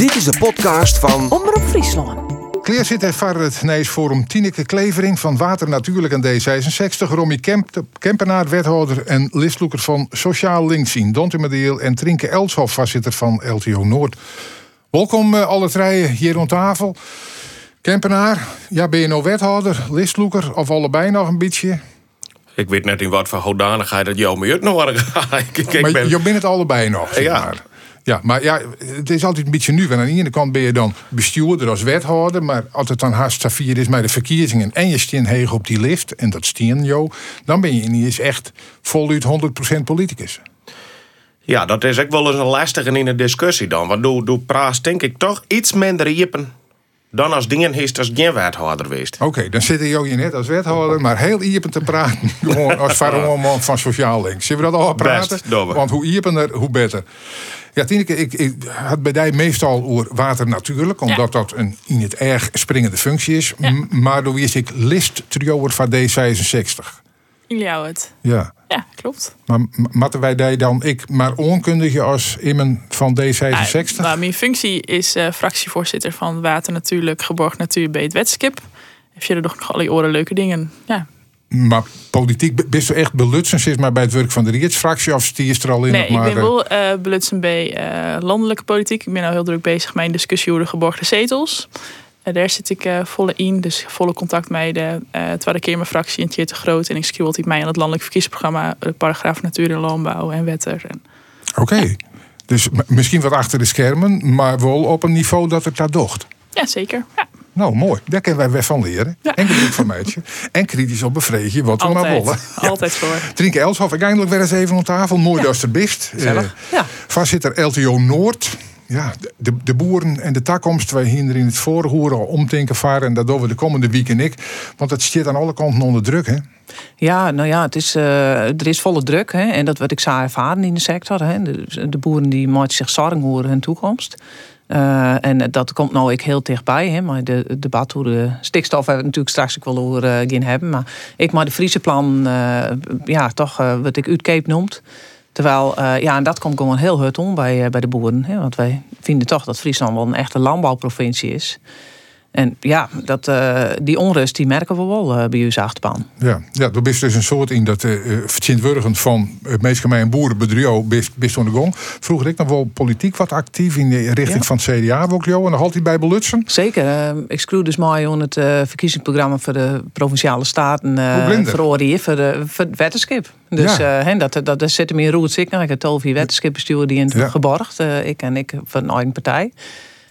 Dit is de podcast van Omroep Friesland. Kleer zit voor het Nijs Forum Tineke Klevering van Water Natuurlijk en D66, Romy Kemp, Kempenaar, wethouder en listloeker van Sociaal Links in Dontimedeel en Trinke Elshoff, voorzitter van LTO Noord. Welkom eh, alle drie hier rond tafel. Kempenaar, ja, ben je nou wethouder, listloeker of allebei nog een beetje? Ik weet net in wat voor hoedanigheid dat jou me nog ik, ik maar ben... je bent het allebei nog, zeg maar. Ja, maar ja, het is altijd een beetje nu. Want aan de ene kant ben je dan bestuurder als wethouder. Maar als het dan haast vier is met de verkiezingen. en je steen heeg op die lift. en dat steen jou. dan ben je ineens echt voluit 100% politicus. Ja, dat is ook wel eens een lastige in een discussie dan. Want doe, doe praat denk ik toch iets minder iepen dan als dingen is als geen wethouder geweest. Oké, dan zit je hier net als wethouder. maar heel iepen te praten. gewoon als vaderman van Sociaal Links. Zullen we dat al praten? Best. Want hoe iepener, hoe beter. Ja, Tineke, ik, ik had bij jou meestal over water natuurlijk. omdat dat een in het erg springende functie is. Maar door wist ik list trioer van D66. Jullie jou het. Ja. Ja, klopt. Maar m- moeten wij die dan ik maar onkundige als iemand van D66? Nou, mijn functie is eh, fractievoorzitter van Water Natuurlijk, Geborgd Natuur bij het Wetskip. Heb je er nog alle oren leuke dingen? Ja. Maar politiek, b- bist u echt belutsen is maar bij het werk van de Rietsfractie of stier je er al in? Nee, ik ben eh, wel eh belutsen bij eh, landelijke politiek. Ik ben nou heel druk bezig met een discussie over de geborgde zetels. Daar zit ik volle in, dus volle contact met de uh, Tweede Kamerfractie en Tjeerd de Groot. En ik schuw altijd mij aan het landelijk verkiezingsprogramma, de paragraaf Natuur en Landbouw en Wetter. En, Oké. Dus misschien wat achter de schermen, maar wel op een niveau dat het daar docht. ja, zeker. Ja, Nou, mooi. Daar kunnen wij weer van leren. Ja. En gebruik van meidje. En kritisch op bevreesje, wat we maar willen. altijd. Altijd voor. Trinke Elshoff, ik eindelijk weer eens even aan tafel. Mooi dat je er bist. Eh, Ja. Voorzitter LTO Noord. Ja, de, de boeren en de takkomst, wij hier in het vorige horen al omdenken varen. En dat doen we de komende week en ik. Want het zit aan alle kanten onder druk, hè? Ja, nou ja, het is, eh, er is volle druk. Hè, en dat wat ik zou ervaren in de sector. Hè, de, de boeren die maken zich zorgen over hun toekomst. Eh, en dat komt nou ik heel dichtbij. Maar de het debat over de stikstof hebben we natuurlijk straks ook wel over eh, gaan hebben. Maar ik maar de Friese plan, eh, ja, toch wat ik uitkeep noemt. Terwijl, ja, en dat komt gewoon heel hard om bij, bij de boeren. Want wij vinden toch dat Friesland wel een echte landbouwprovincie is. En ja, dat, eh, die onrust die merken we wel eh, bij uw achterban. Ja, ja, er is dus een soort in dat uh, van het meest gemeen boerenbedrijf best, aan de gong. Vroeger ik nog wel politiek wat actief in de richting Ja. van het CDA, ook jou, en nog altijd bij belutsen. Zeker. ik schreef dus maar aan het verkiezingsprogramma voor de provinciale staten. Blinder? voor de, voor het wetenschap. Dus Ja. ja. dat, dat, dat zit me in roet. Ik, nou, ik heb vier wetenschapbestuur die in het Ja. geborgd. ik en ik van een eigen partij.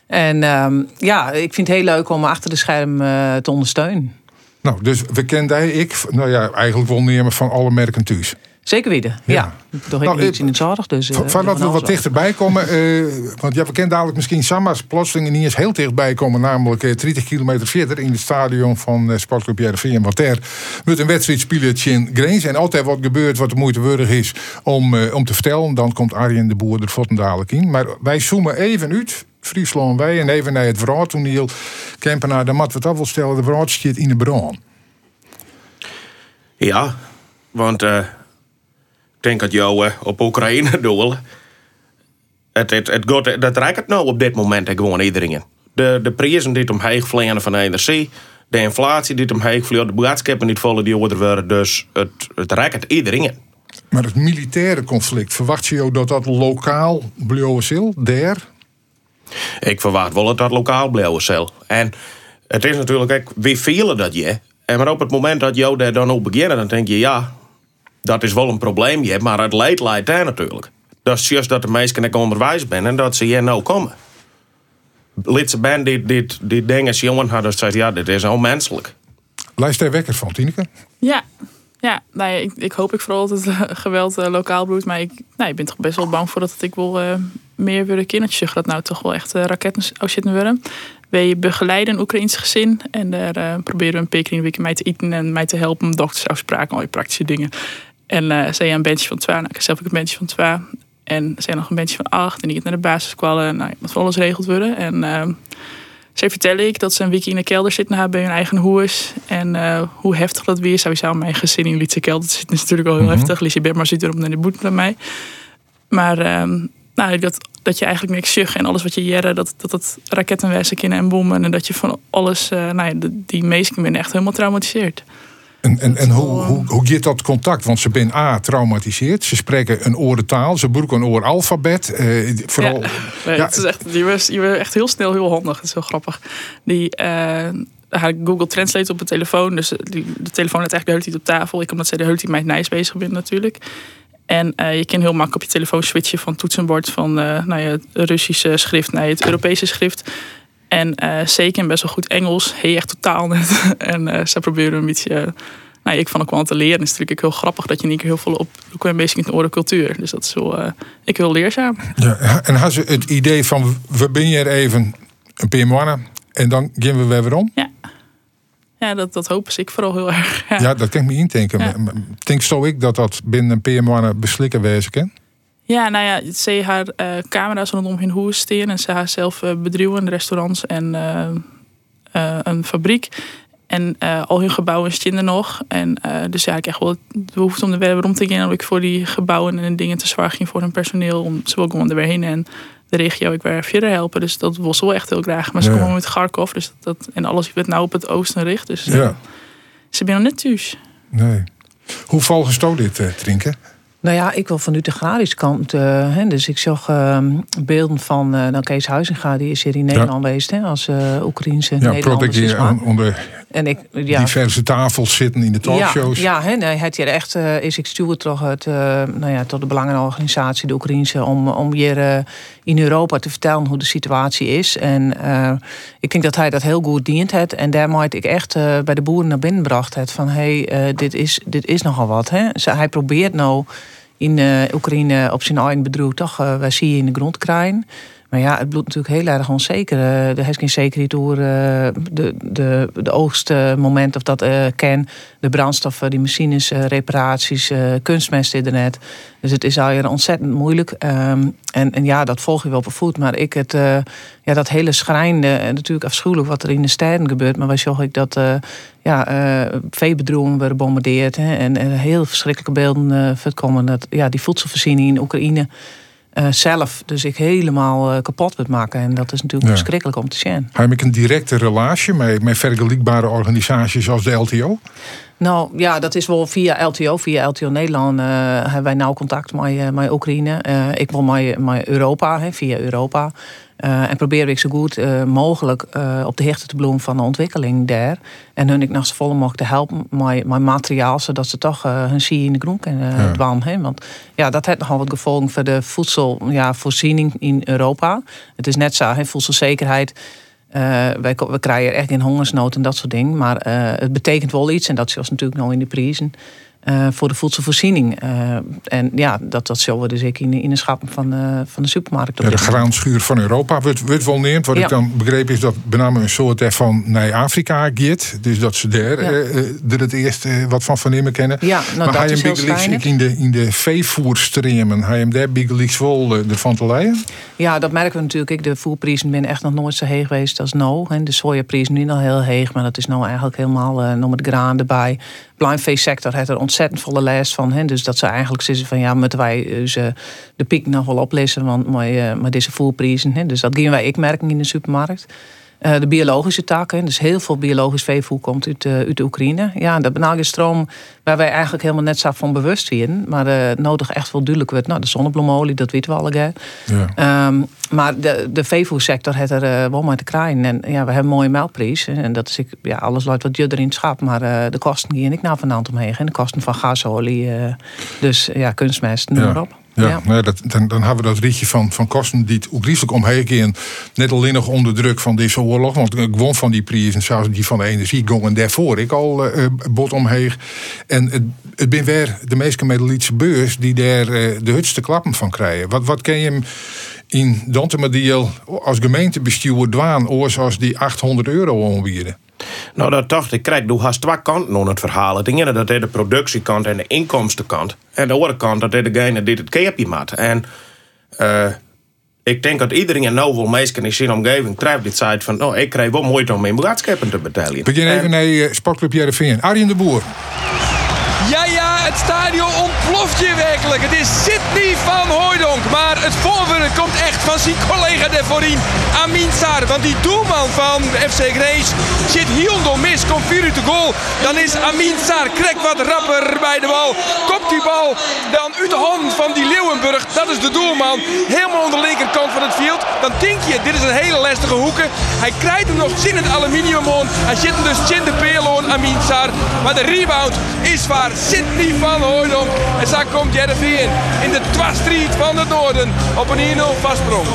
En ehm, ja, ik vind het heel leuk om achter de scherm eh, te ondersteunen. Nou, dus we kenden ik, nou ja, eigenlijk wel nemen van alle merken thuis. Zeker weten. Ja. Ja. Toch Nou, iets in het zorg. Dus, eh, Van dat we wat dichterbij komen, eh, want ja, we kennen dadelijk misschien Samma's plotseling niet eens heel dichtbij komen, namelijk eh, 30 kilometer verder in het stadion van Sportclub Jereveen. Want daar moet een wedstrijd spelen in Greens en altijd wat gebeurt wat de moeite waardig is om, om te vertellen. Dan komt Arjen de Boer er voort dadelijk in. Maar wij zoomen even uit. Friesland wij en even naar het verhaaltoneel. Kempenaar, dan moeten we het af wel stellen. De verhaal zit in de brand. Ja, want eh, ik denk dat jou eh, op Oekraïne doel. Het, het, het gaat, dat raakt het nou op dit moment gewoon iedereen. De, de prijzen die omheen vliegen van de energie, de inflatie die omheen vliegt, de boodschappen niet vallen die worden. Dus het, het raakt iedereen. Maar het militaire conflict, verwacht je ook dat dat lokaal blijven zal, daar? Ik verwacht wel dat dat lokaal blijven zal. En het is natuurlijk, ook, wie vielen dat je? En maar op het moment dat jou daar dan op beginnen, dan denk je, ja, dat is wel een probleem, je, maar het leidt leidt daar natuurlijk. Dat is juist dat de meesten ook onderwijs zijn en dat ze hier nou komen. Lidse band die, die, die dingen jongen hadden gezegd, ja, dit is onmenselijk. Lijst wekker van, Tineke? Ja, ja ja, ik, ik hoop ik vooral dat het eh, geweld eh, lokaal bloeit. Maar ik, nou, ik ben toch best wel bang voor dat ik wel eh, meer willen kindertjes. Dat nou toch wel echt uh, raketten zou zitten worden. Wij begeleiden een Oekraïns gezin. En daar proberen we een week mij te eten en mij te helpen. om Doktersafspraken, al die praktische dingen. En zij een bandje van twee. Nou, ik heb zelf ook een bandje van twee. En zij nog een bandje van acht. En die gaat naar de basisschool. Nou, moet van alles regeld worden. En zij vertellen ik dat ze een week in de kelder zitten hebben bij hun eigen huis. En eh, hoe heftig dat weer is. Sowieso mijn gezin in Lietse kelder zit is natuurlijk al heel heftig. Liesje Berma zit erop naar de boete bij mij. Maar ehm, nou, dat dat je eigenlijk niks zegt en alles wat je jaren, dat, dat kunnen en bommen. En dat je van alles, uh, nou ja, die ben echt helemaal traumatiseerd. En, en, en hoe, hoe, hoe gaat dat contact? Want ze zijn A, traumatiseerd. Ze spreken een oorentaal. Ze broeken een ooralfabet. Uh, vooral, ja, ja. Het is echt, die was, echt heel snel heel handig. Dat is heel grappig. Die, uh, Google Translate op de telefoon. Dus die, de telefoon had eigenlijk de hele tijd op tafel. Ik omdat zij de hele tijd met Nijs bezig ben natuurlijk. En uh, je kan heel makkelijk op je telefoon switchen van toetsenbord van uh, nou ja, het Russische schrift naar het Europese schrift. En uh, zeker best wel goed Engels. Hey, echt totaal net. en ze proberen een beetje. nou, ik vond ook wel aan te leren. Het is natuurlijk heel grappig dat je niet heel veel op een beetje in de cultuur. Dus dat is wel ik heel leerzaam. Ja, en had ze het idee van we ben je er even een PM1 en dan gaan we weer om? Ja. Ja, dat, dat hopen ik vooral heel erg. Ja, dat kan ik me indenken. Ja. Denk zo ik dat dat binnen een PM1 beslikken wezen kan? Ja, nou ja, ze haar uh, camera's rondom hun hoes steen en ze haar zelf uh, bedrijven, restaurants en uh, een fabriek. En al hun gebouwen er nog. En dus ja, ik echt wel de behoefte om de weer rond te gaan. ik voor die gebouwen en dingen te zorgen voor hun personeel. Om ze ook gewoon er weer heen en de regio ik weer verder helpen. Dus dat was wel echt heel graag. Maar ze komen met Kharkov. Dus dat, en alles werd nou op het oosten richt. Dus ja. ze zijn nog net thuis. Nee. Hoe volgens dit drinken? Nou ja, ik wil vanuit de agrarische kant. Uh, hè, dus ik zag uh, beelden van uh, Kees Huizinga, die is hier in Nederland ja. geweest hè, als Oekraïense ja, Nederlander. Ja, onder en ik, ja, diverse tafels zitten in de talkshows. Ja, ja hè, nee, het hier echt is ik stuur toch het, nou ja, tot de belangenorganisatie, de Oekraïnse, om, om hier in Europa te vertellen hoe de situatie is. En ik denk dat hij dat heel goed dient heeft. En daarmee ik echt bij de boeren naar binnen bracht het van hé, hey, dit, is, dit is nogal wat. Hè. hij probeert nou in Oekraïne op zijn eigen bedroeg toch wij zie je in de grond. Maar ja, het bloedt natuurlijk heel erg onzeker. Uh, er is geen zekerheid door de, de, de oogstmoment of dat uh, ken. De brandstoffen, die machines, reparaties, kunstmest internet. Dus het is al ontzettend moeilijk. Um, en, en ja, dat volg je wel op voet. Maar ik het, ja, dat hele schrijnde, en natuurlijk afschuwelijk wat er in de steden gebeurt. Maar wij zag ik dat ja, uh, veebedroegen werden gebombardeerd. Hè, en, en, heel verschrikkelijke beelden uh, voorkomen. Dat ja, die voedselvoorziening in Oekraïne uh, zelf dus ik helemaal kapot wordt maken. En dat is natuurlijk verschrikkelijk om te zien. Heb ik een directe relatie met, met vergelijkbare organisaties zoals de LTO? Nou ja, dat is wel via LTO. Via LTO Nederland hebben wij nauw contact met, met Oekraïne. ik wil met, met Europa, hè, via Europa. Uh, en probeer ik zo goed uh, mogelijk uh, op de hichte te bloemen van de ontwikkeling daar. En hun ik nog zo volle mogelijk te helpen met, met materiaal, zodat ze toch hun zie in de groen kunnen ja. dwan. Want ja, dat heeft nogal wat gevolgen voor de voedselvoorziening ja, in Europa. Het is net zo, hè, voedselzekerheid. wij, we krijgen echt geen hongersnood en dat soort dingen. Maar het betekent wel iets, en dat zoals natuurlijk nog in de prijzen. Uh, voor de voedselvoorziening. Uh, en ja, dat, dat zullen we dus ik in, in de schappen van, uh, van de supermarkt. Ja, de graanschuur van Europa wordt, wordt wel neemt. Wat ja. ik dan begreep is dat bename een soort van naar Afrika gaat. Dus dat ze daar ja. er het eerst wat van van nemen kennen. Ja, nou, maar dat is heel in de, in de veevoerstremen, hij hem daar bigeliks wel ervan te leiden? Ja, dat merken we natuurlijk. Ik, de voerprijzen zijn echt nog nooit zo heeg geweest als nu. En de sojaprijzen nu al heel heeg, maar dat is nou eigenlijk helemaal nog met graan erbij sector heeft er ontzettend volle lijst van. Hè? Dus dat ze eigenlijk zeggen van ja, moeten wij eh, ze de piek nog wel oplezen, want met, uh, met deze voerprijzen. Dus dat gaan wij ik merken in de supermarkt. Uh, de biologische takken, dus heel veel biologisch veevoer komt uit, uh, uit de Oekraïne. Ja, dat benauwde stroom waar wij eigenlijk helemaal net zo van bewust zijn. Maar uh, nodig echt wel duidelijk wordt. Nou, de zonnebloemolie, dat weten we al. Ja. Um, maar de, de veevoersector heeft er wel maar te krijgen. En ja, we hebben een mooie melkprijs. En dat is ja, alles luidt wat je erin in schap. Maar de kosten gaan ik nou vanavond omheen. En de kosten van gasolie, dus ja, kunstmest, noem maar op. Ja, ja. dat, dan, dan hebben we dat rietje van, van kosten die het oegrieselijk omheen Net alleen nog onder druk van deze oorlog. Want ik won van die prijzen, zelfs die van de energie, gingen daarvoor ik al uh, bot omheen. En het, het ben weer de meeste medelietse beurs die daar uh, de hutste klappen van krijgen. Wat, wat ken je hem in Dantemadiel als gemeentebestuur dwaan, zoals die 800 euro onwieren? Nou, dat dacht ik. Krijg, doe haast twee kanten aan het verhaal. Het ene dat is de productiekant en de inkomstenkant. En de andere kant dat is degene die het keerpje maakt. En uh, ik denk dat iedereen nou wel meestal in zijn omgeving treft dit site van... nou, ik krijg wel moeite om mijn boodschappen te betalen. Begin even naar uh, Sportclub Jereveen. Arjen de Boer. Het stadion ontploft je werkelijk. Het is Sidney van Hooijdonk. Maar het voorwerk komt echt van zijn collega de voorin, Amin Sar. Want die doelman van FC Grace zit door mis, komt 4 uur te goal. Dan is Amin Sar, krek wat rapper bij de bal. Kopt die bal dan uit de hand van die Leeuwenburg. Dat is de doelman. Helemaal aan de linkerkant van het veld. Dan denk je, dit is een hele lastige hoeken. Hij krijgt hem nog in het aluminium. Hij zit hem dus in de peerloon, Amin Sar. Maar de rebound is waar Sidney van Hooydonk. En zo komt Jereveen in de twastreet van het noorden op een 1-0 vastsprong.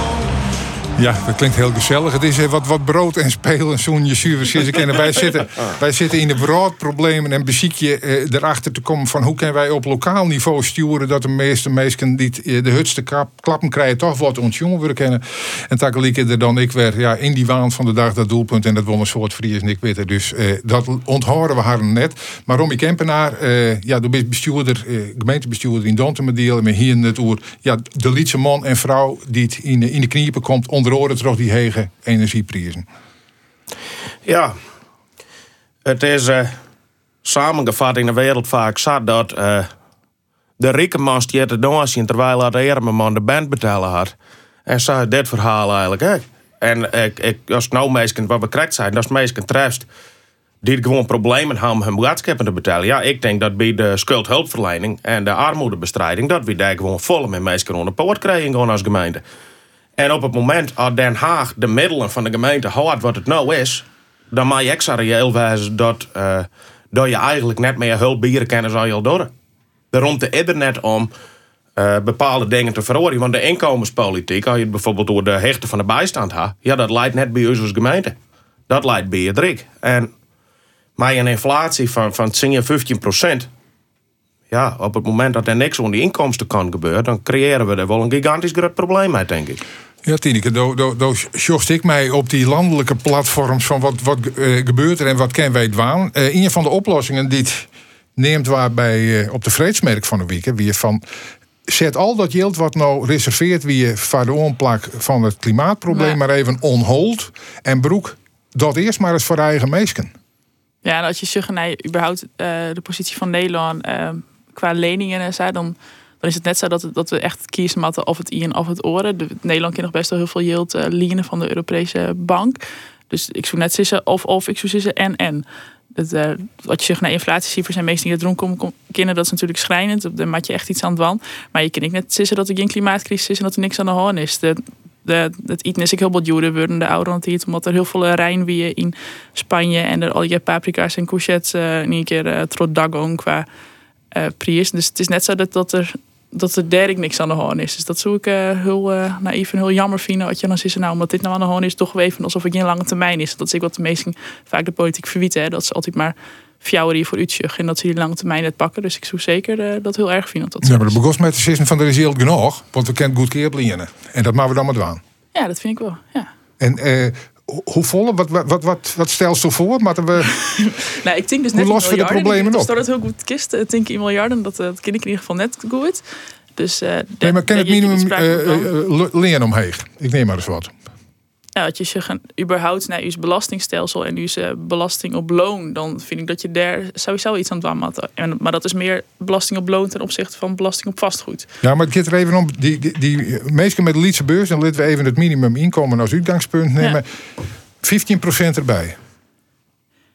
Ja, dat klinkt heel gezellig. Het is wat, wat brood en spelen, zo'n je kennen. Wij zitten, wij zitten in de broodproblemen en beziek je eh, erachter te komen van hoe kunnen wij op lokaal niveau sturen dat de meeste mensen die eh, de hutste klappen krijgen toch wat ontjongen willen kennen. En takkelijke er dan ik weer ja, in die waan van de dag dat doelpunt en dat won een soort Fries en ik weet Dus eh, dat onthouden we haar net. Maar Romy Kempenaar, eh, ja, de bestuurder, eh, gemeentebestuurder in Dontemerdeel en hier het oer, ja, de lietse man en vrouw die het in, in de kniepen komt onder oren toch die hege energieprijzen. Ja, het is uh, samengevat in de wereld vaak zat dat uh, de rijke man die de donation terwijl dat de arme man de band betalen had. En zo dit verhaal eigenlijk. Hè? En ik, ik, als nou mensen wat we krijgt zijn, dat is mensen die gewoon problemen hebben hun boodschappen te betalen. Ja, ik denk dat bij de schuldhulpverlening en de armoedebestrijding, dat we daar gewoon vol met mensen onder poort krijgen als gemeente. En op het moment dat Den Haag de middelen van de gemeente houdt wat het nou is, dan mag je extra reëel wijzen dat, uh, dat je eigenlijk net meer hulp bieden kan je al door. Daarom te ieder net om uh, bepaalde dingen te verhoren. Want de inkomenspolitiek, als je het bijvoorbeeld door de hechten van de bijstand hebt, ja, dat leidt net bij ons als gemeente. Dat leidt bij je druk. En met een inflatie van, van 10, 15 procent, ja, op het moment dat er niks onder die inkomsten kan gebeuren, dan creëren we er wel een gigantisch groot probleem mee, denk ik. Ja, Tineke, dan zocht ik mij op die landelijke platforms van wat, wat uh, gebeurt er en wat kennen wij dwaan. Uh, eh, een van de oplossingen die het neemt waarbij uh, op de vreedsmerk van de week, wie van zet al dat geld wat nou reserveert wie je voor de onplak van het klimaatprobleem maar, even on hold en broek dat eerst maar eens voor eigen meesken. Ja, en als je zegt, nee, überhaupt de positie van Nederland qua leningen en zo, dan, dan is het net zo dat, dat we echt kiezen of het i en of het oren. De, Nederland kan nog best wel heel veel yield uh, lenen van de Europese bank. Dus ik zou net zeggen of of, ik zou zeggen en en. Uh, wat je zegt naar inflatiecijfers en meestal niet erom komen kennen, dat is natuurlijk schrijnend. Dan maak je echt iets aan het wan. Maar je kan niet net zeggen dat er geen klimaatcrisis is en dat er niks aan de hand is. De, de, het eten is ik heel wat duurder worden de oude het omdat er heel veel Rijn wie in Spanje en er al je paprika's en courgettes uh, in een keer uh, trot qua uh, prijs. Dus het is net zo dat, dat er dat er derk niks aan de hand is. Dus dat zou ik uh, heel uh, naïef en heel jammer vinden. Wat je dan is, nou, omdat dit nou aan de hand is, toch even alsof het geen lange termijn is. Dat is ik wat de meesten vaak de politiek verwieten. Dat ze altijd maar fjouwen voor Utrecht en dat ze die lange termijn net pakken. Dus ik zou zeker dat heel erg vinden. Dat ja, maar de de van de is heel genoeg, want we kennen goed keer. En dat maken we dan maar doen. Ja, dat vind ik wel. Ja. En hoe volle? Wat, wat, wat, voor? Maar we, nou, ik denk dus net hoe lossen we de problemen op? Dat het heel goed kist. Ik denk in miljarden. Dat, dat ken ik in ieder geval net goed. Dus, uh, nee, maar ken het minimum uh, uh, omheen? Ik neem maar eens wat ja, als je gaan überhaupt naar je belastingstelsel en je belasting op loon, dan vind ik dat je daar sowieso iets aan het wammatten. Maar dat is meer belasting op loon ten opzichte van belasting op vastgoed. Ja, maar het gaat er even om, die, die, die meestal met de Lietse beurs, dan laten we even het minimuminkomen als uitgangspunt nemen. Ja. 15% erbij.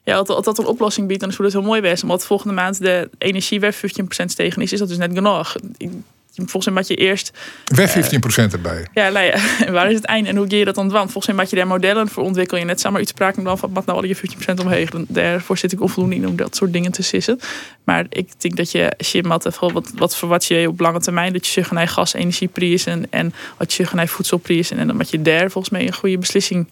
Ja, als dat een oplossing biedt, dan is het heel mooi wezen. Omdat volgende maand de energie weer 15% stegen is, is dat dus net genoeg volgens mij moet je eerst... Weg 15% uh, erbij. Ja, nou ja, waar is het einde en hoe geef je dat dan Volgens mij moet je daar modellen voor ontwikkel je net samen iets spraken dan van wat nou al je 15% omheen. Daarvoor zit ik onvoldoende in om dat soort dingen te sissen. Maar ik denk dat je, als je mat wat, wat verwat je op lange termijn, dat je naar gas, energieprijzen en wat je naar voedselprijzen en dan moet je daar volgens mij een goede beslissing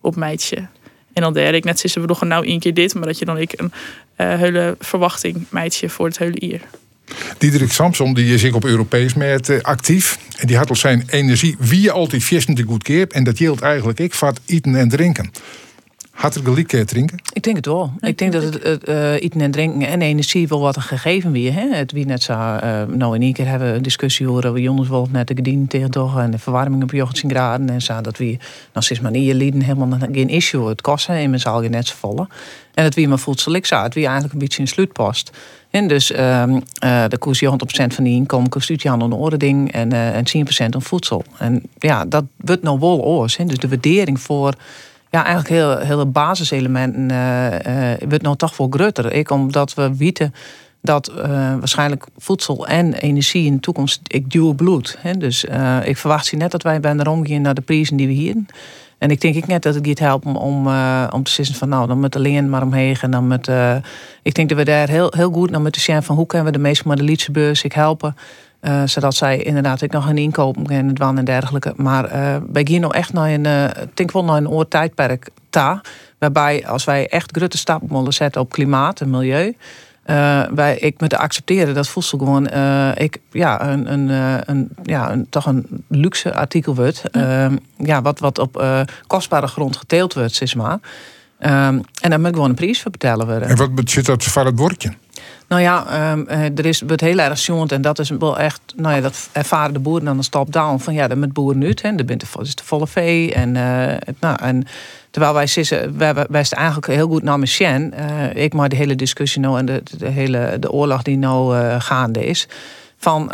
op meidje. En dan derde ik net sissen we nog nou één keer dit, maar dat je dan ik een uh, hele verwachting meidje voor het hele hier. Diederik Samson die is ik op Europees met uh, actief. En die had al zijn energie wie je altijd te goed keert. En dat geldt eigenlijk ik vat eten en drinken. Had er gelijk drinken? Ik denk het wel. Ik denk dat het uh, eten en drinken en energie wel wat een gegeven weer. Hè? Het wie net zo, uh, nou in één keer hebben we een discussie over we jongens wel net de gediend tegen toch en de verwarming op 18 graden en zo dat we nou sinds maar niet lieden helemaal geen issue het kosten in mijn zaal net zo volle. En het wie maar voedsel ik het wie eigenlijk een beetje in sluit past. En dus eh, de koers je 100% van die inkomen kost aan een orde ding en, eh, en 10% aan voedsel. En ja, dat wordt nou wel oors. Dus de waardering voor ja, eigenlijk heel, hele basiselementen uh, wordt nou toch wel groter. Ik omdat we weten dat waarschijnlijk voedsel en energie in de toekomst ik duur bloed. Hè? Dus ik verwacht je net dat wij bij de omgaan naar de prijzen die we hier. En ik denk ik net dat het niet helpt om, om, om te zeggen van nou, dan met alleen maar omheen. En dan met, ik denk dat we daar heel, heel goed naar moeten zien van hoe kunnen we de meeste maar de Lietse beurs ik helpen. Uh, zodat zij inderdaad ik nog een inkopen en het en dergelijke. Maar wij gaan nou echt naar een, denk wel een oortijdperk ta. Waarbij als wij echt grote stappen willen zetten op klimaat en milieu. Wij, ik moet accepteren dat voedsel gewoon ik, ja, een, een, een, ja, een, toch een luxe artikel wordt. Ja. Ehm, ja wat, wat op kostbare grond geteeld wordt, zeg maar. Um, en daar moet gewoon een prijs voor betalen worden. En wat zit dat voor het woordje? Nou ja, um, er is het heel erg zond en dat is wel echt, nou ja, dat ervaren de boeren dan een stap down van ja, dat met boeren nu, hè, de bent is de volle vee en, uh, nou, en terwijl wij zitten, wij, wij staan eigenlijk heel goed naar Michien. Uh, ik maar de hele discussie nou en de, de hele de oorlog die nou uh, gaande is van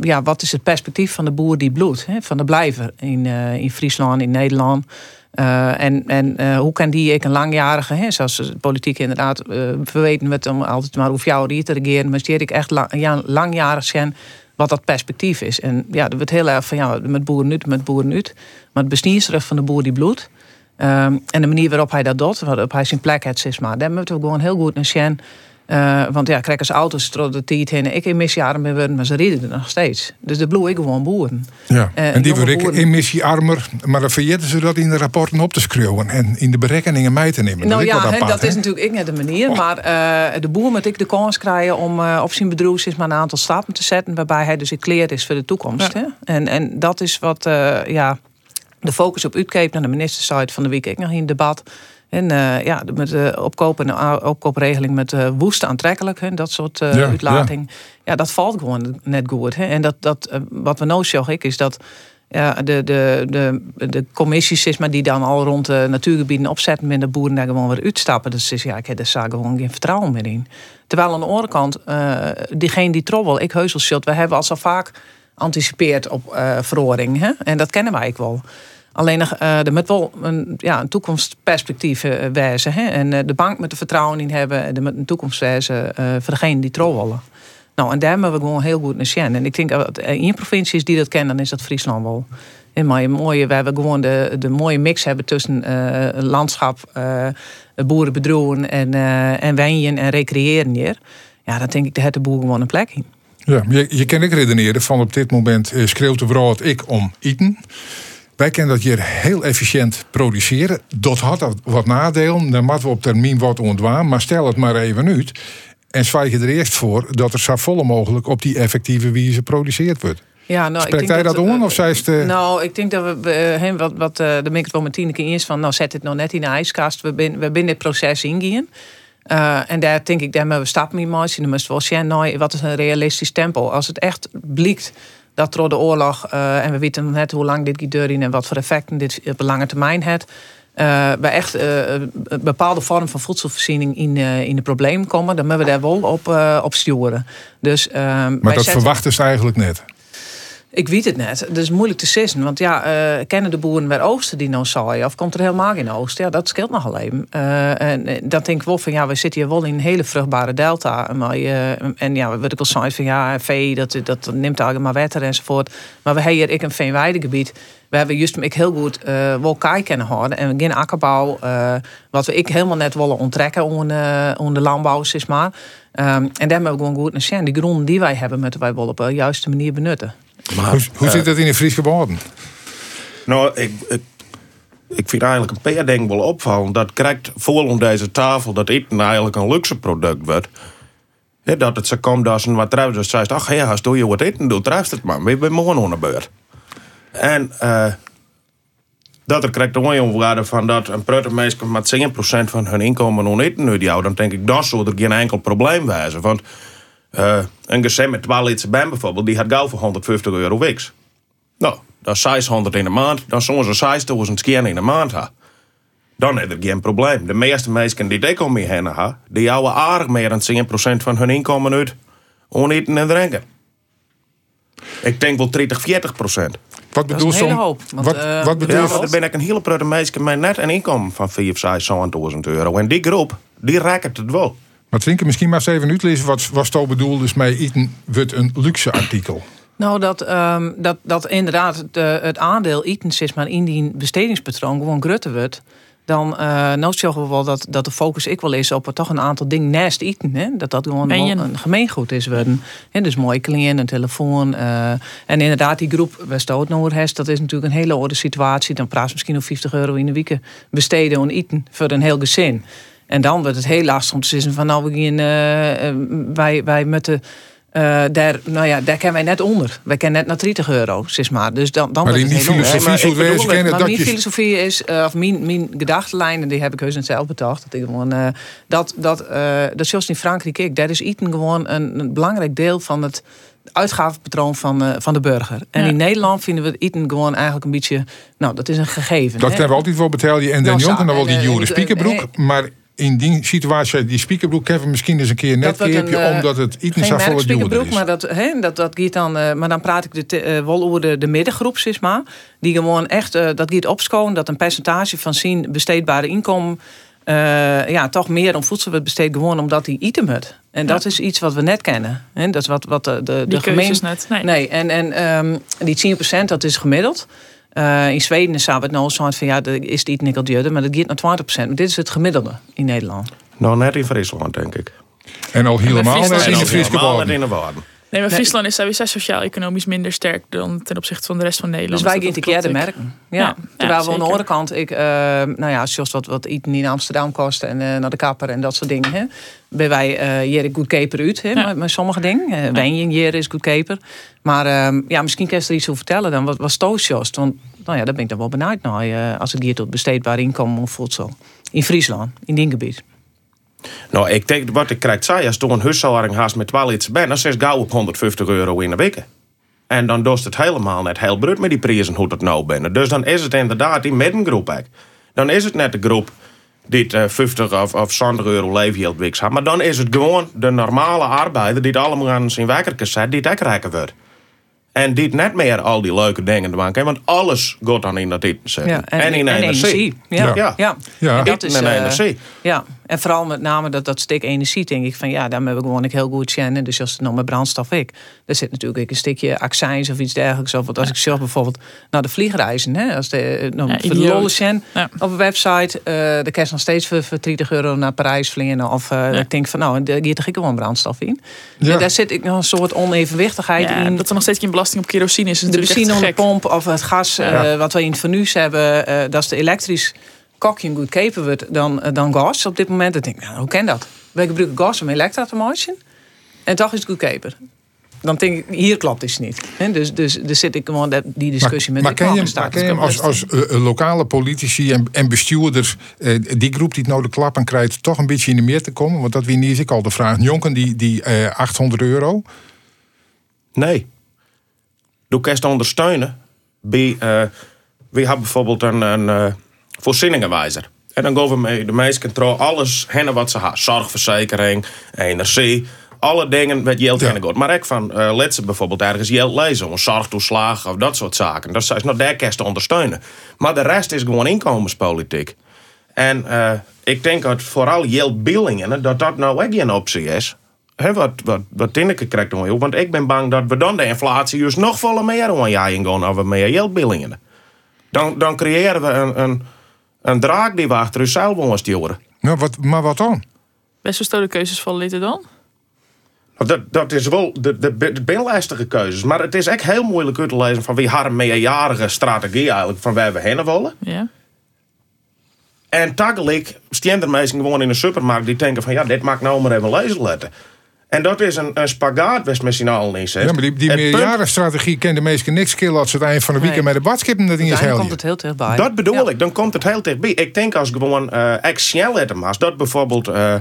ja, wat is het perspectief van de boer die bloedt, van de blijver in, in Friesland, in Nederland. En en hoe kan die ik een langjarige, hè, zoals politiek inderdaad uh, verweten met om altijd maar hoef jou hier te regeren, maar ik echt lang, ja, langjarig zijn wat dat perspectief is. En ja, er wordt heel erg van ja, met boeren nu, met boeren nu. Maar het bestiersrecht van de boer die bloedt. Um, en de manier waarop hij dat doet, waarop hij zijn plek heeft, zeg maar, daar moeten we gewoon heel goed naar zien uh, want ja, krijg als auto's de tijd heen. Ik emissiearm ben worden, maar ze reden er nog steeds. Dus de bloe ik gewoon boeren. Ja, uh, en die worden ik emissiearmer, maar dan vergeten ze dat in de rapporten op te schreeuwen en in de berekeningen mee te nemen. Nou dat ja, he, dat is natuurlijk ik net de manier. Maar uh, de boer moet ik de kans krijgen om op zijn bedrijf is maar een aantal stappen te zetten waarbij hij dus gekleerd is voor de toekomst. Ja. Hè? En, en dat is wat ja, de focus op uitkeep naar de ministersite van de week ik nog in debat. En uh, ja, met de opkoop en opkoopregeling met uh, woest aantrekkelijk, hè, dat soort uh, ja, uitlating. Ja. ja. dat valt gewoon net goed. Hè. En dat, dat, wat we nou zeggen is dat ja, de, de, de, de commissies is maar die dan al rond de natuurgebieden opzetten met de boeren daar gewoon weer uitstappen. Dus is, ja, ik heb daar gewoon geen vertrouwen meer in. Terwijl aan de andere kant, diegene die trobbel, ik heusel we hebben al zo vaak anticipeerd op verhoring. Hè? En dat kennen wij ook wel. Alleen uh, er moet wel een, ja, een toekomstperspectief uh, wijzen. Hè? En uh, de bank met er vertrouwen in hebben. En er moet een toekomst wijzen voor degene die trouwen. Nou, en daar hebben we gewoon heel goed naar zien. En ik denk dat in provincies die dat kennen, dan is dat Friesland wel. En mooie, we hebben gewoon de, de mooie mix hebben tussen landschap, boerenbedroeven en, en wijnen en recreëren hier. Ja, dan denk ik, dat de boer gewoon een plek in. Ja, je, je kan ik redeneren van op dit moment schreeuwt de brood ik om eten. Wij kunnen dat hier heel efficiënt produceren. Dat had wat nadelen. Dan moeten we op termijn wat ontwaan. Maar stel het maar even uit. En zwaai je er eerst voor dat er zo volle mogelijk op die effectieve wijze geproduceerd wordt. Ja, nou, Spreekt hij dat, dat om? Of zij het, uh... Nou, ik denk dat we, uh, wat, wat uh, de microfoon met tien keer is van, nou zet het nou net in de ijskast. We zijn we binnen dit proces ingaan. Uh, en daar denk ik, daar we stappen in maken. Dan moeten we wel zien, nou, wat is een realistisch tempo? Als het echt blikt dat door de oorlog, uh, en we weten net hoe lang dit gaat en wat voor effecten dit op lange termijn heeft. Uh, bij echt uh, een bepaalde vorm van voedselvoorziening in, in de probleem komen, dan moeten we daar wel op, op sturen. Dus, maar dat zetten... verwachten ze eigenlijk net. Ik weet het net. Dat is moeilijk te zeggen. Want ja, uh, kennen de boeren weer oogsten die nou zaaien? Of komt er helemaal geen oogst? Ja, dat scheelt nog alleen. Uh, en eh, dan denk ik wel van ja, we zitten hier wel in een hele vruchtbare delta. Maar, en ja, wat ik al zei van ja, vee, dat, dat neemt eigenlijk maar wetter enzovoort. Maar we hebben hier ik een veenweidegebied. We hebben juist ik heel goed uh, wel kei kunnen houden. En geen akkerbouw, wat we ik helemaal net willen onttrekken onder, de landbouw, zeg maar. Um, en daar hebben we gewoon goed naar zien. Die gronden die wij hebben, moeten wij wel op de juiste manier benutten. Maar, hoe, hoe zit dat in de Friese? Nou, ik, ik, ik vind eigenlijk een paar dingen wel opvallen. Dat krijgt voor om deze tafel dat eten eigenlijk een luxe product wordt. dat het zo komt als een wat trouwens dus zegt, ach ja, als doe je wat eten doet, treft het maar. We zijn morgen aan de beurt. En uh, dat er krijgt de omwaarde van dat een prutte meisje met 10% van hun inkomen non eten nu die dan denk ik, dat zou er geen enkel probleem wezen. Want uh, een gezin met 12 liter band bijvoorbeeld, die had gauw voor 150 euro weeks. Nou, dat is 600 in de maand. Dan soms een 6000 keer in de maand. Ha. dan is er geen probleem. De meeste mensen die ik om me heen hebben, die houden aardig meer dan 10% van hun inkomen uit om eten en drinken. Ik denk wel 30, 40 procent. Wat Dat is bedoel een hele zo'n- hoop. Want, Wat, eh, wat bedoel Ja, je? dan ben ik een hele prutte mensen met net een inkomen van 4, 5, 7.000 euro. En die groep, die raakt het wel. Maar Twinke, misschien maar eens even uitlezen wat, wat Sto bedoelt is met eten wordt een luxe artikel. Nou, dat, ehm, dat, dat inderdaad het, eh, het aandeel eten is maar in die bestedingspatroon gewoon grutter wordt. Dan uh, nou zeggen we wel dat, dat de focus ik wel is op er toch een aantal dingen naast eten. Hè? Dat dat gewoon je- een gemeengoed is worden. Hè? Dus mooi kleren, een telefoon. eh, en inderdaad, die groep nou heeft, dat is natuurlijk een hele orde situatie. Dan praat je misschien nog 50 euro in de week besteden aan eten voor een heel gezin. En dan wordt het heel lastig om te zeggen van nou, we gaan, eh, eh, wij, wij moeten. eh, daar, nou ja, daar kennen wij net onder. Wij kennen net naar 30 euro, zeg maar. Dus dan, dan Maar die filosofie moeilijk. zou ik het bedoel wezen kennen Maar dat mijn je... filosofie is, of mijn, mijn gedachtenlijn, en die heb ik heus net zelf bedacht. Dat ik gewoon, eh, dat, dat, eh, dat zoals in Frankrijk, ik, daar is eten gewoon een, een belangrijk deel van het uitgavenpatroon van, eh, van de burger. En Ja. in Nederland vinden we eten gewoon eigenlijk een beetje, nou, dat is een gegeven. Dat hè? hebben we altijd wel betaald. En Nou, dan zo, jongen dan wel en, die en- spiekerbroek. en- Maar in die situatie, die spiekerbroek hebben misschien eens een keer net keerpje, een, eh, omdat het eten Geen zo voor het duurder is. maar dat, hè, dat, dat gaat dan, eh, maar dan praat ik de, wel over de, de middengroep, zeg maar. Die gewoon echt, dat gaat opschoon, dat een percentage van zijn besteedbare inkomen eh, ja, toch meer om voedsel wordt besteed, gewoon omdat die item het. En dat is iets wat we net kennen. Hè? Dat is wat, wat de, de, Die de keuzes gemeen... net. Nee. Nee, en, en ehm, die 10% dat is gemiddeld. Eh, in Zweden zou het nou zo van ja, er is het niet maar dat gaat naar 20%. Maar dit is het gemiddelde in Nederland. Nou, net in Friesland, denk ik. En al helemaal net in is de Friese in de waarden. Nee, maar. Friesland is sowieso sociaal-economisch minder sterk dan ten opzichte van de rest van Nederland. Dus wij ik. merken. Ja. Ja, Terwijl ja, we aan de andere kant, ik, eh, nou ja, zoals wat, wat eten in Amsterdam kost en eh, naar de kapper en dat soort dingen. Hè. Ben wij eh hier goedkoper uit, hè, Ja. met, met sommige dingen. Uh, Wijnje hier is goedkoper. Maar ehm, ja, misschien kan je er iets over vertellen dan. Wat was Toastjost? Want nou ja, daar ben ik dan wel benieuwd naar. als het hier tot besteedbaar inkomen of voedsel. In Friesland, in die gebied. Nou, ik denk wat ik krijg zei, als je een huishouding haast met 12 iets bent, dan zit je gauw op 150 euro in de week. En dan doet het helemaal net heel bruut met die prijzen hoe dat nou binnen. Dus dan is het inderdaad die middengroep. eigenlijk. Dan is het net de groep die het, eh, 50 of, of 100 euro leefgeld weeks. Maar dan is het gewoon de normale arbeider die het allemaal aan zijn wekker zet, die het ook rijker wordt. En die het net meer al die leuke dingen doen kan, want alles gaat dan in dat eten zetten. Ja, en, in energie. Ja. Ja. Ja. Ja. En dat is, en eh, energie. Ja, en vooral met name dat, dat stuk energie, denk ik van ja, daar hebben we gewoon ik heel goed kennen. Dus als het nog met brandstof ik, er zit natuurlijk ook een stukje accijns of iets dergelijks. Of wat als ik zelf bijvoorbeeld naar de vliegreizen, hè, als de, eh, nou, Ja, de op een website, eh de kerst nog steeds voor, voor 30 euro naar Parijs vliegen. Of eh, ik denk van nou, daar gaat er gewoon brandstof in. Ja. En daar zit ik nog een soort onevenwichtigheid Ja, in. dat er nog steeds geen belasting op kerosine is, is de benzine onder gek. pomp of het gas eh, wat we in het fornuis hebben, eh, dat is de elektrisch kokje goedkoper wordt dan, eh, dan gas op dit moment. Dan denk ik, nou, hoe kan dat? Wij gebruiken gas om elektra te maken en toch is het goedkoper. Dan denk ik, hier klopt het niet. Hè, Dus, dus, dus zit ik gewoon dat- die discussie maar, met maar de ken je, maar ken je hem als, als eh, eh, lokale politici en, en bestuurders, eh, die groep die het nou de klappen krijgt, toch een beetje in de meer te komen? Want dat wie niet is ik al de vraag. Jonken die, die eh, 800 euro. Nee. Doe kerst ondersteunen. Bij, eh, we hebben bijvoorbeeld een, een eh, voorzieningenwijzer. En dan gaan we met de meesten trouw alles hennen wat ze hebben. Zorgverzekering, energie, alle dingen wat geld Ja. gaat. Maar ik van uh, let ze bijvoorbeeld ergens geld lezen, een zorgtoeslag of dat soort zaken. Dat is nog daar kerst te ondersteunen. Maar de rest is gewoon inkomenspolitiek. En eh, ik denk dat vooral geldbillingen, dat dat nou ook geen optie is. Hè, wat, wat, wat Tinneke krijgt dan. Want ik ben bang dat we dan de inflatie juist nog volle meer aan jij gaan als we meer geldbillingen. Dan, dan creëren we een, een, een draak die we achter onszelf willen sturen. Nou, wat, maar wat dan? Best wel stoute keuzes dit er dan? Dat, dat is wel de, de, de keuzes. Maar het is echt heel moeilijk uit te lezen van wie een meerjarige strategie eigenlijk van waar we heen willen. Ja. En tegelijk staan er mensen gewoon in de supermarkt die denken van ja, dit maakt nou maar even lezen letten. En dat is een, een spagaat, best met z'n allen in zegt. Ja, maar die, die Het punt- meerjarenstrategie kende meesten niks killen als ze het eind van de weekend Nee. met de badskippen dat ding is heel komt het heel dichtbij. Dat bedoel Ja. ik, dan komt het heel dichtbij. Ik denk als gewoon eh echt snel letten maar dat bijvoorbeeld. eh